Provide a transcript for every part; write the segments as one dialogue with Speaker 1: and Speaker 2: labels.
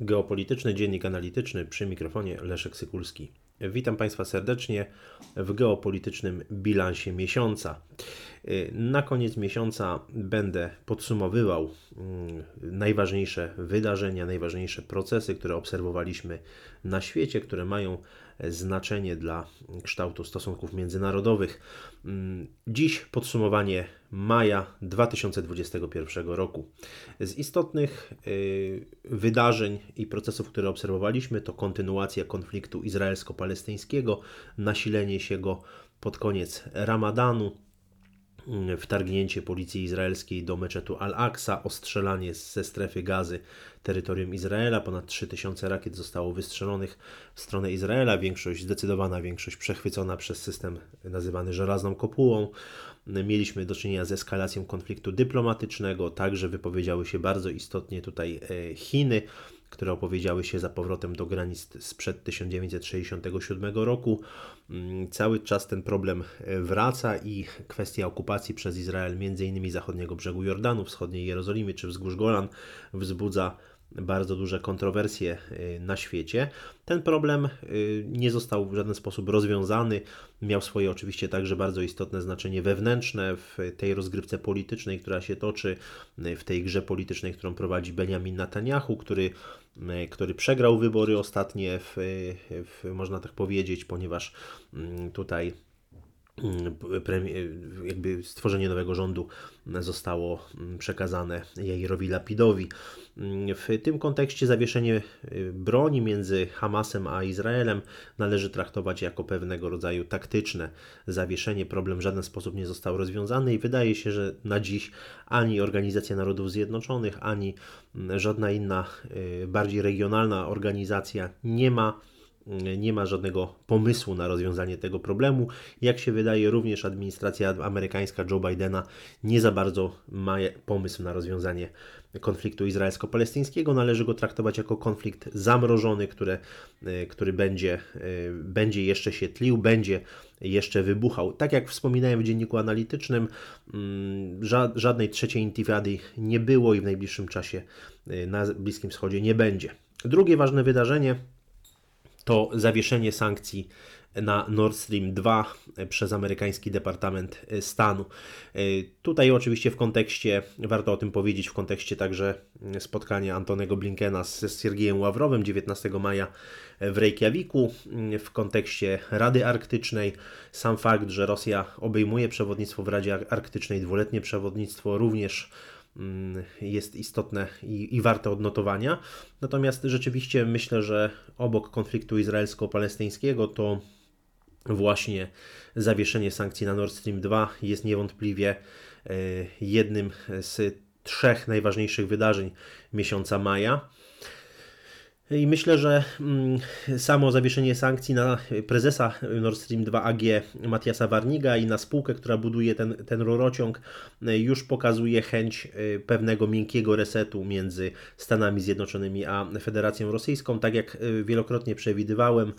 Speaker 1: Geopolityczny Dziennik Analityczny przy mikrofonie Leszek Sykulski. Witam Państwa serdecznie w geopolitycznym bilansie miesiąca. Na koniec miesiąca będę podsumowywał mm, najważniejsze wydarzenia, najważniejsze procesy, które obserwowaliśmy na świecie, które mają znaczenie dla kształtu stosunków międzynarodowych. Mm, dziś podsumowanie maja 2021 roku. Z istotnych y, wydarzeń i procesów, które obserwowaliśmy, to kontynuacja konfliktu izraelsko-palestyńskiego, nasilenie się go pod koniec Ramadanu, wtargnięcie policji izraelskiej do meczetu Al-Aqsa, ostrzelanie ze strefy gazy terytorium Izraela. Ponad 3000 rakiet zostało wystrzelonych w stronę Izraela. Większość, zdecydowana większość przechwycona przez system nazywany żelazną kopułą. Mieliśmy do czynienia z eskalacją konfliktu dyplomatycznego. Także wypowiedziały się bardzo istotnie tutaj e, Chiny które opowiedziały się za powrotem do granic sprzed 1967 roku. Mm, cały czas ten problem e, wraca i kwestia okupacji przez Izrael m.in. zachodniego brzegu Jordanu, wschodniej Jerozolimy czy wzgórz Golan wzbudza bardzo duże kontrowersje y, na świecie. Ten problem y, nie został w żaden sposób rozwiązany. Miał swoje oczywiście także bardzo istotne znaczenie wewnętrzne w tej rozgrywce politycznej, która się toczy, y, w tej grze politycznej, którą prowadzi Benjamin Netanyahu, który, który przegrał wybory ostatnie, w, w, można tak powiedzieć, ponieważ mm, tutaj jakby stworzenie nowego rządu zostało przekazane Jairowi Lapidowi. W tym kontekście zawieszenie y, broni między Hamasem a Izraelem należy traktować jako pewnego rodzaju taktyczne zawieszenie. Problem w żaden sposób nie został rozwiązany i wydaje się, że na dziś ani Organizacja Narodów Zjednoczonych, ani żadna inna y, bardziej regionalna organizacja nie ma nie ma żadnego pomysłu na rozwiązanie tego problemu. Jak się wydaje, również administracja amerykańska Joe Bidena nie za bardzo ma pomysł na rozwiązanie konfliktu izraelsko-palestyńskiego. Należy go traktować jako konflikt zamrożony, który, który będzie, będzie jeszcze się tlił, będzie jeszcze wybuchał. Tak jak wspominałem w dzienniku analitycznym, mm, żadnej trzeciej intifady nie było i w najbliższym czasie e, na Bliskim Wschodzie nie będzie. Drugie ważne wydarzenie to zawieszenie sankcji na Nord Stream 2 przez amerykański Departament Stanu. Tutaj oczywiście w kontekście, warto o tym powiedzieć, w kontekście także spotkania Antonego Blinkena z Siergiejem Ławrowem 19 maja w Reykjaviku, w kontekście Rady Arktycznej. Sam fakt, że Rosja obejmuje przewodnictwo w Radzie Arktycznej, dwuletnie przewodnictwo również jest istotne i, i warte odnotowania. Natomiast rzeczywiście myślę, że obok konfliktu izraelsko-palestyńskiego to właśnie zawieszenie sankcji na Nord Stream 2 jest niewątpliwie e, jednym z trzech najważniejszych wydarzeń miesiąca maja. I myślę, że mm, samo zawieszenie sankcji na prezesa Nord Stream 2 AG Matiasa Warniga i na spółkę, która buduje ten, ten rurociąg, y, już pokazuje chęć y, pewnego miękkiego resetu między Stanami Zjednoczonymi a Federacją Rosyjską. Tak jak y, wielokrotnie przewidywałem,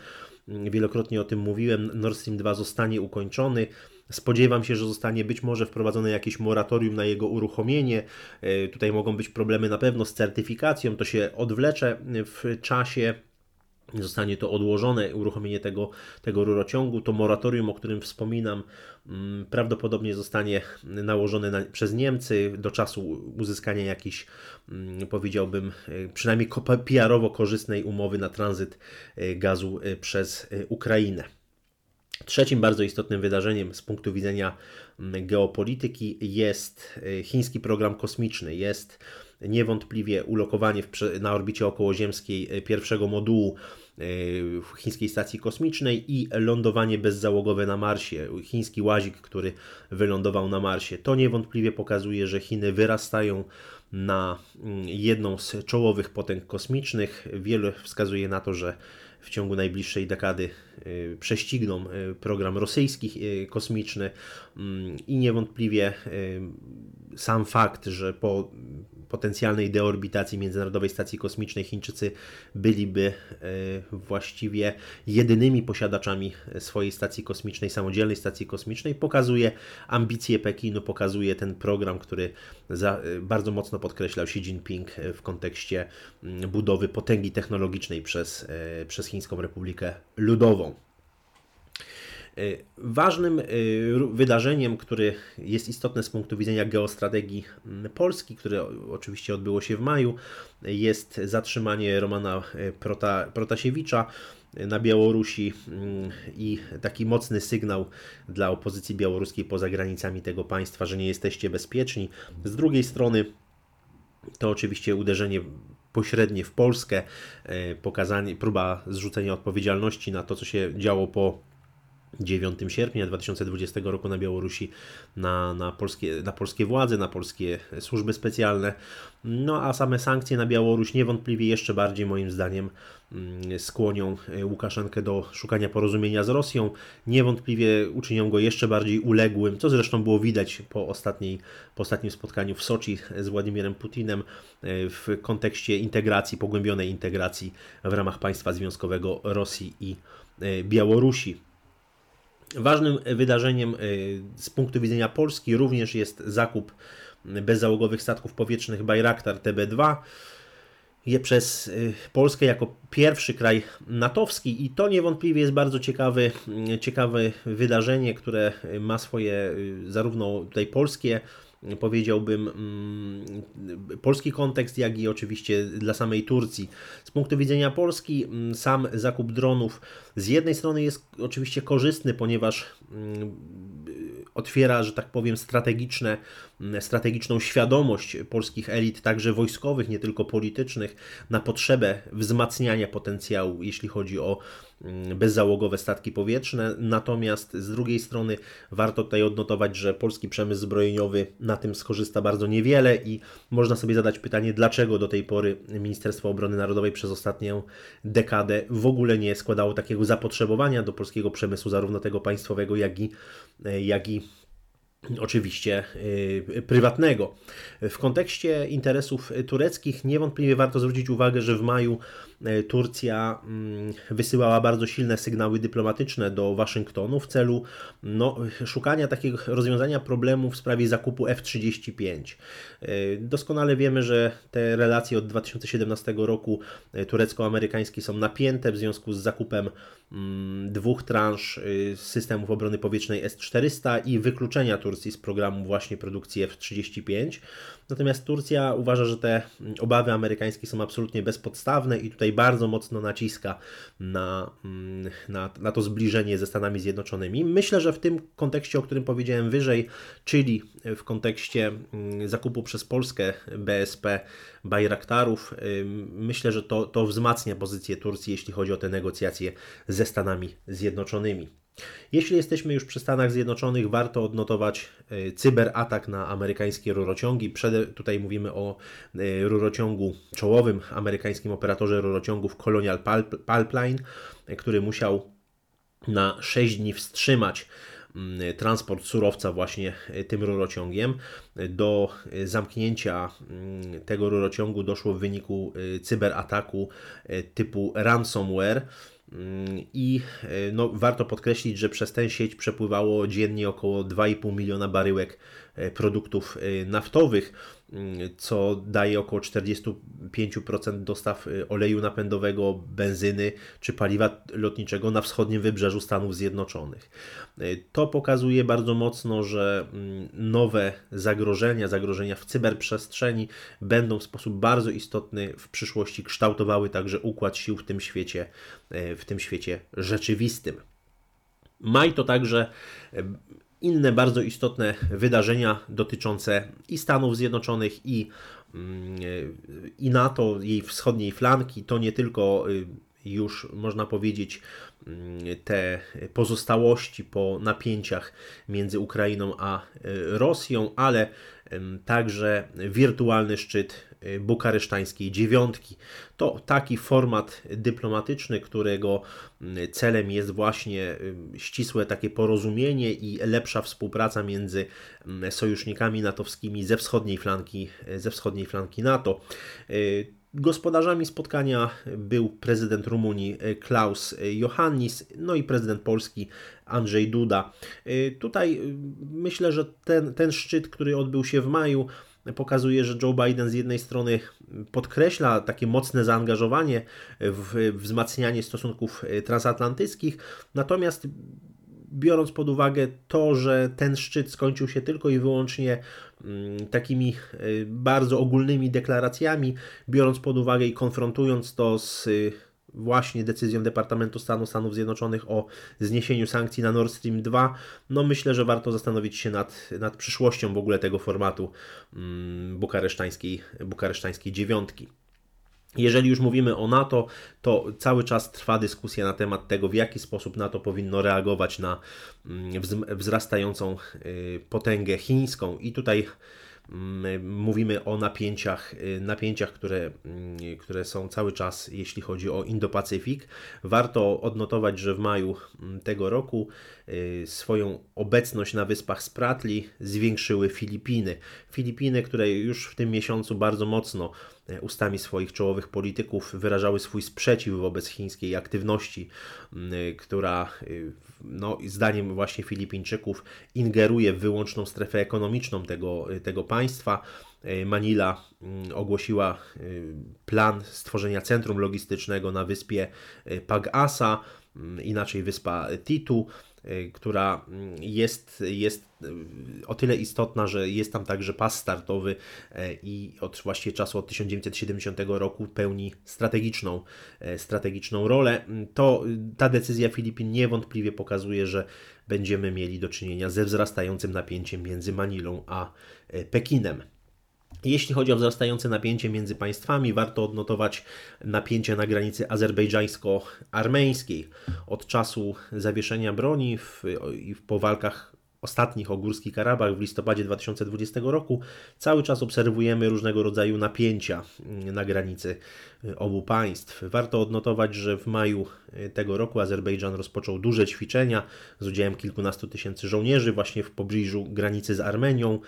Speaker 1: wielokrotnie o tym mówiłem, Nord Stream 2 zostanie ukończony. Spodziewam się, że zostanie być może wprowadzone jakieś moratorium na jego uruchomienie. E, tutaj mogą być problemy na pewno z certyfikacją, to się odwlecze w czasie zostanie to odłożone, uruchomienie tego, tego rurociągu. To moratorium, o którym wspominam, mm, prawdopodobnie zostanie nałożone na, przez Niemcy do czasu uzyskania jakiejś, mm, powiedziałbym, e, przynajmniej PR-owo korzystnej umowy na tranzyt e, gazu przez Ukrainę. Trzecim bardzo istotnym wydarzeniem z punktu widzenia mm, geopolityki jest y, chiński program kosmiczny. Jest niewątpliwie ulokowanie na orbicie okołoziemskiej y, pierwszego modułu y, chińskiej stacji kosmicznej i lądowanie bezzałogowe na Marsie. Chiński łazik, który wylądował na Marsie. To niewątpliwie pokazuje, że Chiny wyrastają na mm, jedną z czołowych potęg kosmicznych. Wiele wskazuje na to, że w ciągu najbliższej dekady prześcigną program rosyjski kosmiczny. Mm, i niewątpliwie sam fakt, że po potencjalnej deorbitacji Międzynarodowej Stacji Kosmicznej Chińczycy byliby właściwie jedynymi posiadaczami swojej stacji kosmicznej, samodzielnej stacji kosmicznej, pokazuje ambicje Pekinu, pokazuje ten program, który bardzo mocno podkreślał Xi Jinping w kontekście mm, budowy potęgi technologicznej przez, przez Chińską Republikę Ludową. E, ważnym e, wydarzeniem, które jest istotne z punktu widzenia geostrategii Polski, które oczywiście odbyło się w maju, jest zatrzymanie Romana e, Prota, Protasiewicza na Białorusi i taki mocny sygnał dla opozycji białoruskiej poza granicami tego państwa, że nie jesteście bezpieczni. Z drugiej strony to oczywiście uderzenie pośrednie w Polskę, pokazanie, próba zrzucenia odpowiedzialności na to, co się działo po 9 sierpnia 2020 roku na Białorusi na, na, polskie, na polskie władze, na polskie służby specjalne. No a same sankcje na Białoruś niewątpliwie jeszcze bardziej moim zdaniem mm, skłonią e, Łukaszenkę do szukania porozumienia z Rosją. Niewątpliwie uczynią go jeszcze bardziej uległym, co zresztą było widać po, ostatniej, po ostatnim spotkaniu w Soczi z Władimirem Putinem e, w kontekście integracji, pogłębionej integracji w ramach państwa związkowego Rosji i e, Białorusi. Ważnym wydarzeniem y, z punktu widzenia Polski również jest zakup bezzałogowych statków powietrznych Bayraktar TB2 je przez y, Polskę jako pierwszy kraj natowski i to niewątpliwie jest bardzo ciekawy, y, ciekawe wydarzenie, które ma swoje zarówno tutaj polskie powiedziałbym, mm, polski kontekst, jak i oczywiście dla samej Turcji. Z punktu widzenia Polski, mm, sam zakup dronów z jednej strony jest oczywiście korzystny, ponieważ mm, otwiera, że tak powiem, strategiczne, strategiczną świadomość polskich elit, także wojskowych, nie tylko politycznych, na potrzebę wzmacniania potencjału, jeśli chodzi o bezzałogowe statki powietrzne. Natomiast z drugiej strony warto tutaj odnotować, że polski przemysł zbrojeniowy na tym skorzysta bardzo niewiele i można sobie zadać pytanie, dlaczego do tej pory Ministerstwo Obrony Narodowej przez ostatnią dekadę w ogóle nie składało takiego zapotrzebowania do polskiego przemysłu, zarówno tego państwowego, jak i, jak i oczywiście y, prywatnego. W kontekście interesów tureckich niewątpliwie warto zwrócić uwagę, że w maju y, Turcja mm, wysyłała bardzo silne sygnały dyplomatyczne do Waszyngtonu w celu no, szukania takiego rozwiązania problemu w sprawie zakupu F-35. Y, doskonale wiemy, że te relacje od 2017 roku turecko-amerykańskie są napięte w związku z zakupem mm, dwóch transz systemów obrony powietrznej S-400 i wykluczenia Turcji Turcji z programu właśnie produkcji F-35. Natomiast Turcja uważa, że te obawy amerykańskie są absolutnie bezpodstawne i tutaj bardzo mocno naciska na, mm, na, na to zbliżenie ze Stanami Zjednoczonymi. Myślę, że w tym kontekście, o którym powiedziałem wyżej, czyli w kontekście mm, zakupu przez Polskę BSP Bayraktarów, myślę, że to, to wzmacnia pozycję Turcji, jeśli chodzi o te negocjacje ze Stanami Zjednoczonymi. Jeśli jesteśmy już przy Stanach Zjednoczonych, warto odnotować e, cyberatak na amerykańskie rurociągi. Przede, tutaj mówimy o e, rurociągu czołowym, amerykańskim operatorze rurociągów Colonial Pipeline, e, który musiał na 6 dni wstrzymać mm, transport surowca właśnie tym rurociągiem. Do zamknięcia mm, tego rurociągu doszło w wyniku cyberataku typu ransomware. Mm, I e, no, warto podkreślić, że przez tę sieć przepływało dziennie około 2,5 miliona baryłek e, produktów e, naftowych, co daje około 45% dostaw oleju napędowego, benzyny czy paliwa lotniczego na wschodnim wybrzeżu Stanów Zjednoczonych. To pokazuje bardzo mocno, że mm, nowe zagrożenia, zagrożenia w cyberprzestrzeni będą w sposób bardzo istotny w przyszłości kształtowały także układ sił w tym świecie w tym świecie rzeczywistym. Maj to także inne bardzo istotne wydarzenia dotyczące i Stanów Zjednoczonych, i, mm, i NATO, jej wschodniej flanki. To nie tylko y, już można powiedzieć te pozostałości po napięciach między Ukrainą a Rosją, ale także wirtualny szczyt y, bukaresztańskiej dziewiątki. To taki format dyplomatyczny, którego celem jest właśnie ścisłe takie porozumienie i lepsza współpraca między sojusznikami natowskimi ze wschodniej flanki, ze wschodniej flanki NATO. Gospodarzami spotkania był prezydent Rumunii e, Klaus Johannis, no i prezydent Polski Andrzej Duda. E, tutaj e, myślę, że ten, ten szczyt, który odbył się w maju, pokazuje, że Joe Biden z jednej strony podkreśla takie mocne zaangażowanie w wzmacnianie stosunków transatlantyckich, natomiast biorąc pod uwagę to, że ten szczyt skończył się tylko i wyłącznie takimi y, bardzo ogólnymi deklaracjami, biorąc pod uwagę i konfrontując to z y, właśnie decyzją Departamentu Stanu Stanów Zjednoczonych o zniesieniu sankcji na Nord Stream 2, no myślę, że warto zastanowić się nad, nad przyszłością w ogóle tego formatu mm, bukaresztańskiej, bukaresztańskiej dziewiątki. Jeżeli już mówimy o NATO, to cały czas trwa dyskusja na temat tego, w jaki sposób NATO powinno reagować na mm, wzrastającą y, potęgę chińską. I tutaj mm, mówimy o napięciach, y, napięciach które, mm, które są cały czas, jeśli chodzi o Indo-Pacyfik. Warto odnotować, że w maju tego roku swoją obecność na wyspach Spratli zwiększyły Filipiny. Filipiny, które już w tym miesiącu bardzo mocno E, ustami swoich czołowych polityków wyrażały swój sprzeciw wobec chińskiej aktywności, e, która e, no, zdaniem właśnie Filipińczyków ingeruje w wyłączną strefę ekonomiczną tego, tego państwa. Manila ogłosiła plan stworzenia centrum logistycznego na wyspie Pag-asa, inaczej wyspa Titu. Y, która mm, jest, jest y, o tyle istotna, że jest tam także pas startowy y, i od właściwie czasu od 1970 roku pełni strategiczną, strategiczną rolę. To ta decyzja Filipin niewątpliwie pokazuje, że będziemy mieli do czynienia ze wzrastającym napięciem między Manilą a Pekinem. Jeśli chodzi o wzrastające napięcie między państwami, warto odnotować napięcie na granicy azerbejdżańsko-armeńskiej. Od czasu zawieszenia broni w, po walkach ostatnich o Górski Karabach w listopadzie 2020 roku cały czas obserwujemy różnego rodzaju napięcia na granicy obu państw. Warto odnotować, że w maju tego roku Azerbejdżan rozpoczął duże ćwiczenia z udziałem kilkunastu tysięcy żołnierzy właśnie w pobliżu granicy z Armenią.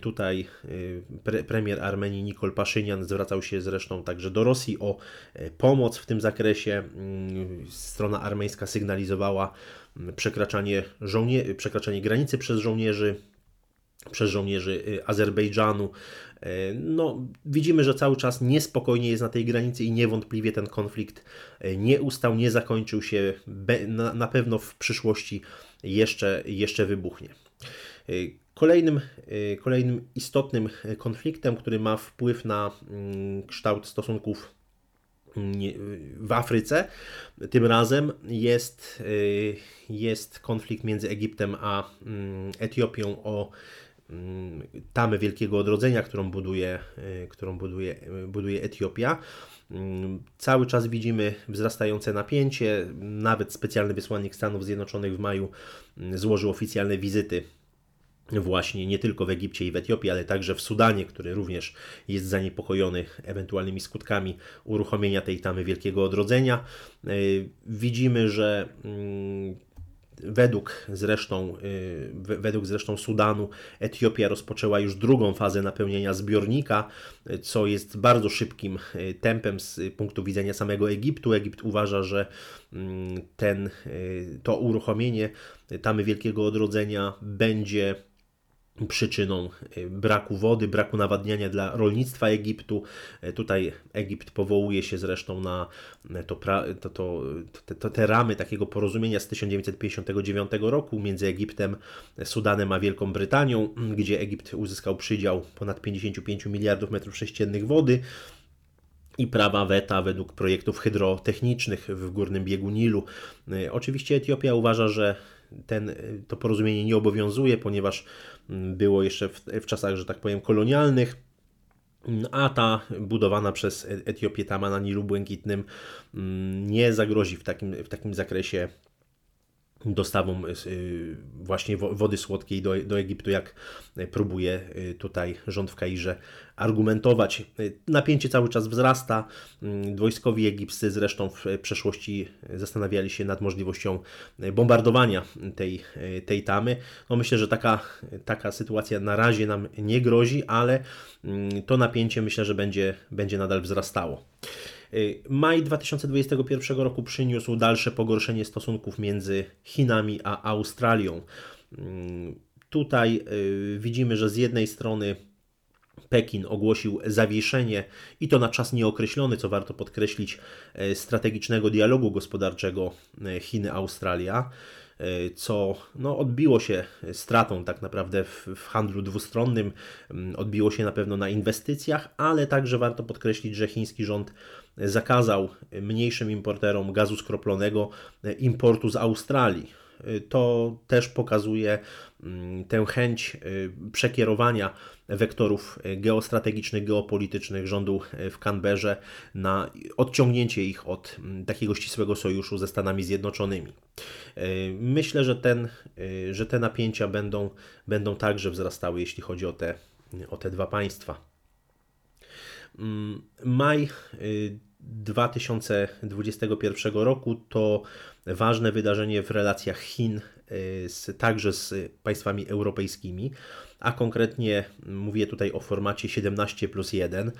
Speaker 1: Tutaj y, pre premier Armenii Nikol Paszynian zwracał się zresztą także do Rosji o e, pomoc w tym zakresie. Mm, strona armeńska sygnalizowała mm, przekraczanie, żołnie przekraczanie granicy przez żołnierzy przez żołnierzy y, Azerbejdżanu. E, no, widzimy, że cały czas niespokojnie jest na tej granicy i niewątpliwie ten konflikt e, nie ustał, nie zakończył się, na, pewno w przyszłości jeszcze, jeszcze wybuchnie. Kolejnym, y, kolejnym istotnym konfliktem, który ma wpływ na mm, kształt stosunków w Afryce, tym razem jest, y, jest konflikt między Egiptem a mm, Etiopią o tamę Wielkiego Odrodzenia, którą buduje, y, którą buduje, buduje Etiopia. Cały czas widzimy wzrastające napięcie. Nawet specjalny wysłannik Stanów Zjednoczonych w maju złożył oficjalne wizyty właśnie nie tylko w Egipcie i w Etiopii, ale także w Sudanie, który również jest zaniepokojony ewentualnymi skutkami uruchomienia tej tamy wielkiego odrodzenia. E, widzimy, że mm, Według zresztą, e, według zresztą Sudanu, Etiopia rozpoczęła już drugą fazę napełnienia zbiornika, co jest bardzo szybkim e, tempem z punktu widzenia samego Egiptu. Egipt uważa, że mm, ten, to uruchomienie tamy wielkiego odrodzenia będzie przyczyną e, braku wody, braku nawadniania dla rolnictwa Egiptu. E, tutaj Egipt powołuje się zresztą na to, to, to, te, te ramy takiego porozumienia z 1959 roku między Egiptem, Sudanem a Wielką Brytanią, gdzie Egipt uzyskał przydział ponad 55 miliardów metrów sześciennych wody i prawa weta według projektów hydrotechnicznych w górnym biegu Nilu. Oczywiście Etiopia uważa, że ten, to porozumienie nie obowiązuje, ponieważ mm, było jeszcze w, w czasach, że tak powiem, kolonialnych. a ta budowana przez Etiopię tama na Nilu Błękitnym mm, nie zagrozi w takim, w takim zakresie dostawą y, właśnie wody słodkiej do, do Egiptu, jak próbuje y, tutaj rząd w Kairze argumentować. Napięcie cały czas wzrasta. Mm, wojskowi egipscy zresztą w przeszłości zastanawiali się nad możliwością bombardowania tej, tej tamy. No myślę, że taka, taka sytuacja na razie nam nie grozi, ale mm, to napięcie myślę, że będzie, będzie nadal wzrastało. Y, maj 2021 roku przyniósł dalsze pogorszenie stosunków między Chinami a Australią. Mm, tutaj y, widzimy, że z jednej strony Pekin ogłosił zawieszenie i to na czas nieokreślony, co warto podkreślić, y, strategicznego dialogu gospodarczego Chiny-Australia. E, co no, odbiło się stratą tak naprawdę w, w, handlu dwustronnym, odbiło się na pewno na inwestycjach, ale także warto podkreślić, że chiński rząd zakazał mniejszym importerom gazu skroplonego e, importu z Australii. To też pokazuje mm, tę chęć przekierowania wektorów geostrategicznych, geopolitycznych rządu w Canberrze na odciągnięcie ich od mm, takiego ścisłego sojuszu ze Stanami Zjednoczonymi. Myślę, że, ten, że te napięcia będą, będą także wzrastały, jeśli chodzi o te, o te dwa państwa. Mm, maj 2021 roku to ważne wydarzenie w relacjach Chin z, także z państwami europejskimi, a konkretnie mówię tutaj o formacie 17 plus 1.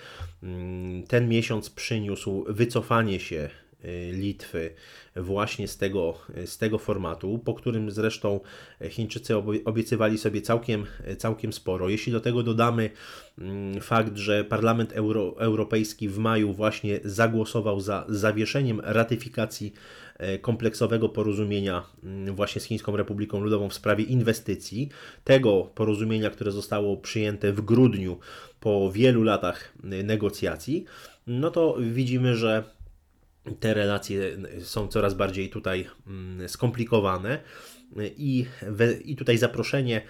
Speaker 1: Mm, ten miesiąc przyniósł wycofanie się Y, Litwy właśnie z tego, z tego formatu, po którym zresztą Chińczycy obiecywali sobie całkiem, całkiem sporo. Jeśli do tego dodamy mm, fakt, że Parlament Euro, Europejski w maju właśnie zagłosował za zawieszeniem ratyfikacji e, kompleksowego porozumienia mm, właśnie z Chińską Republiką Ludową w sprawie inwestycji, tego porozumienia, które zostało przyjęte w grudniu po wielu latach negocjacji, no to widzimy, że te relacje są coraz bardziej tutaj mm, skomplikowane. I, i tutaj zaproszenie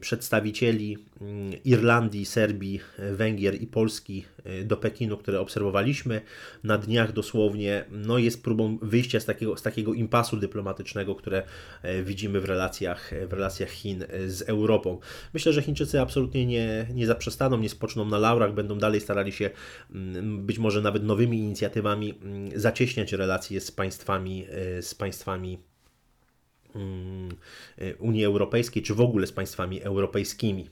Speaker 1: przedstawicieli mm, Irlandii, Serbii, Węgier i Polski y, do Pekinu, które obserwowaliśmy na dniach dosłownie, no jest próbą wyjścia z takiego, z takiego impasu dyplomatycznego, które widzimy w relacjach, w relacjach Chin z Europą. Myślę, że Chińczycy absolutnie nie, nie zaprzestaną, nie spoczną na laurach, będą dalej starali się mm, być może nawet nowymi inicjatywami mm, zacieśniać relacje z państwami, z państwami Unii Europejskiej, czy w ogóle z państwami europejskimi.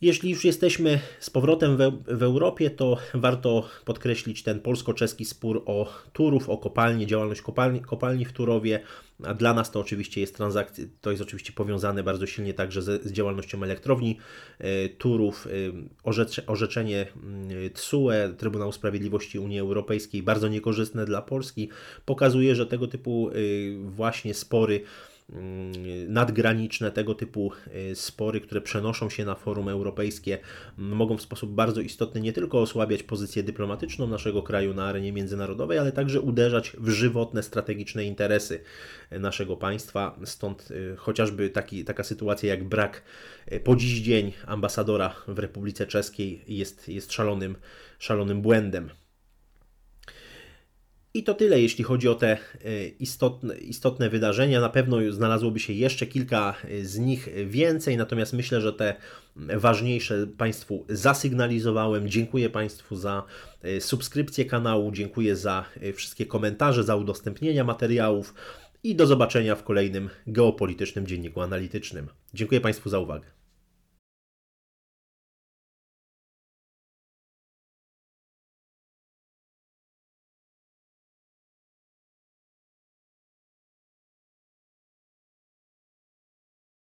Speaker 1: Jeśli już jesteśmy z powrotem w, w, Europie, to warto podkreślić ten polsko-czeski spór o Turów, o kopalnię, działalność kopalni, kopalni w Turowie. A dla nas to oczywiście jest transakcja, to jest oczywiście powiązane bardzo silnie także z, z działalnością elektrowni e, Turów. E, orzecze, orzeczenie mm, TSUE, Trybunału Sprawiedliwości Unii Europejskiej, bardzo niekorzystne dla Polski, pokazuje, że tego typu e, właśnie spory nadgraniczne, tego typu y, spory, które przenoszą się na forum europejskie, mogą w sposób bardzo istotny nie tylko osłabiać pozycję dyplomatyczną naszego kraju na arenie międzynarodowej, ale także uderzać w żywotne strategiczne interesy naszego państwa. Stąd y, chociażby taki, taka sytuacja jak brak y, po dziś dzień ambasadora w Republice Czeskiej jest, jest szalonym, szalonym błędem. I to tyle, jeśli chodzi o te e, istotne, istotne wydarzenia. Na pewno znalazłoby się jeszcze kilka e, z nich więcej, natomiast myślę, że te ważniejsze Państwu zasygnalizowałem. Dziękuję Państwu za e, subskrypcję kanału, dziękuję za wszystkie komentarze, za udostępnienia materiałów i do zobaczenia w kolejnym geopolitycznym dzienniku analitycznym. Dziękuję Państwu za uwagę.